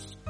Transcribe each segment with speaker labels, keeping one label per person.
Speaker 1: Podcast.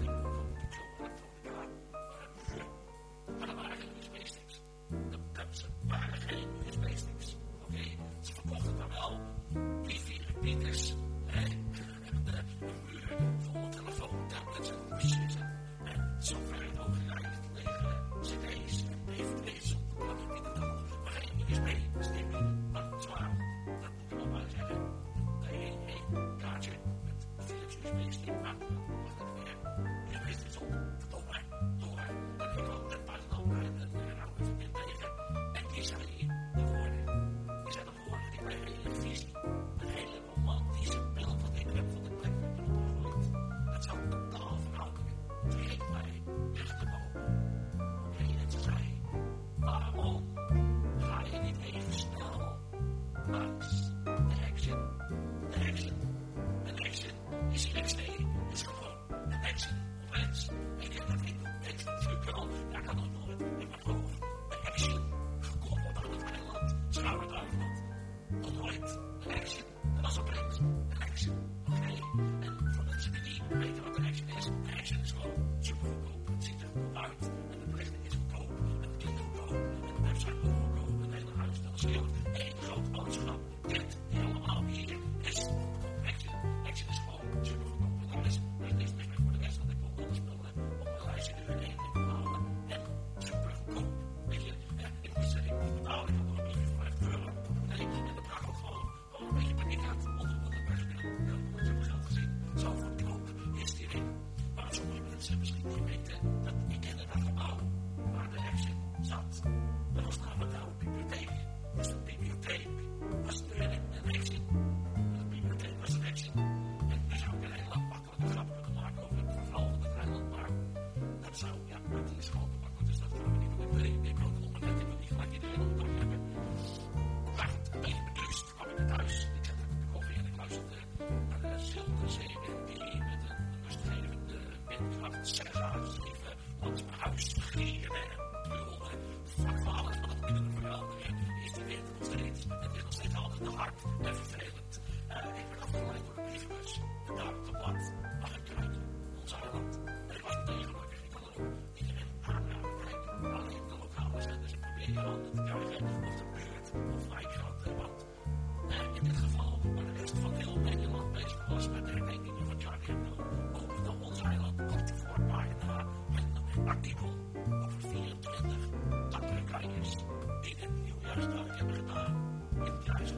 Speaker 1: Thank you. Alltså, jag, jag, jag, jag, jag, jag, jag, jag, jag, jag, Heb je gelezen dat er 24 van die pikkels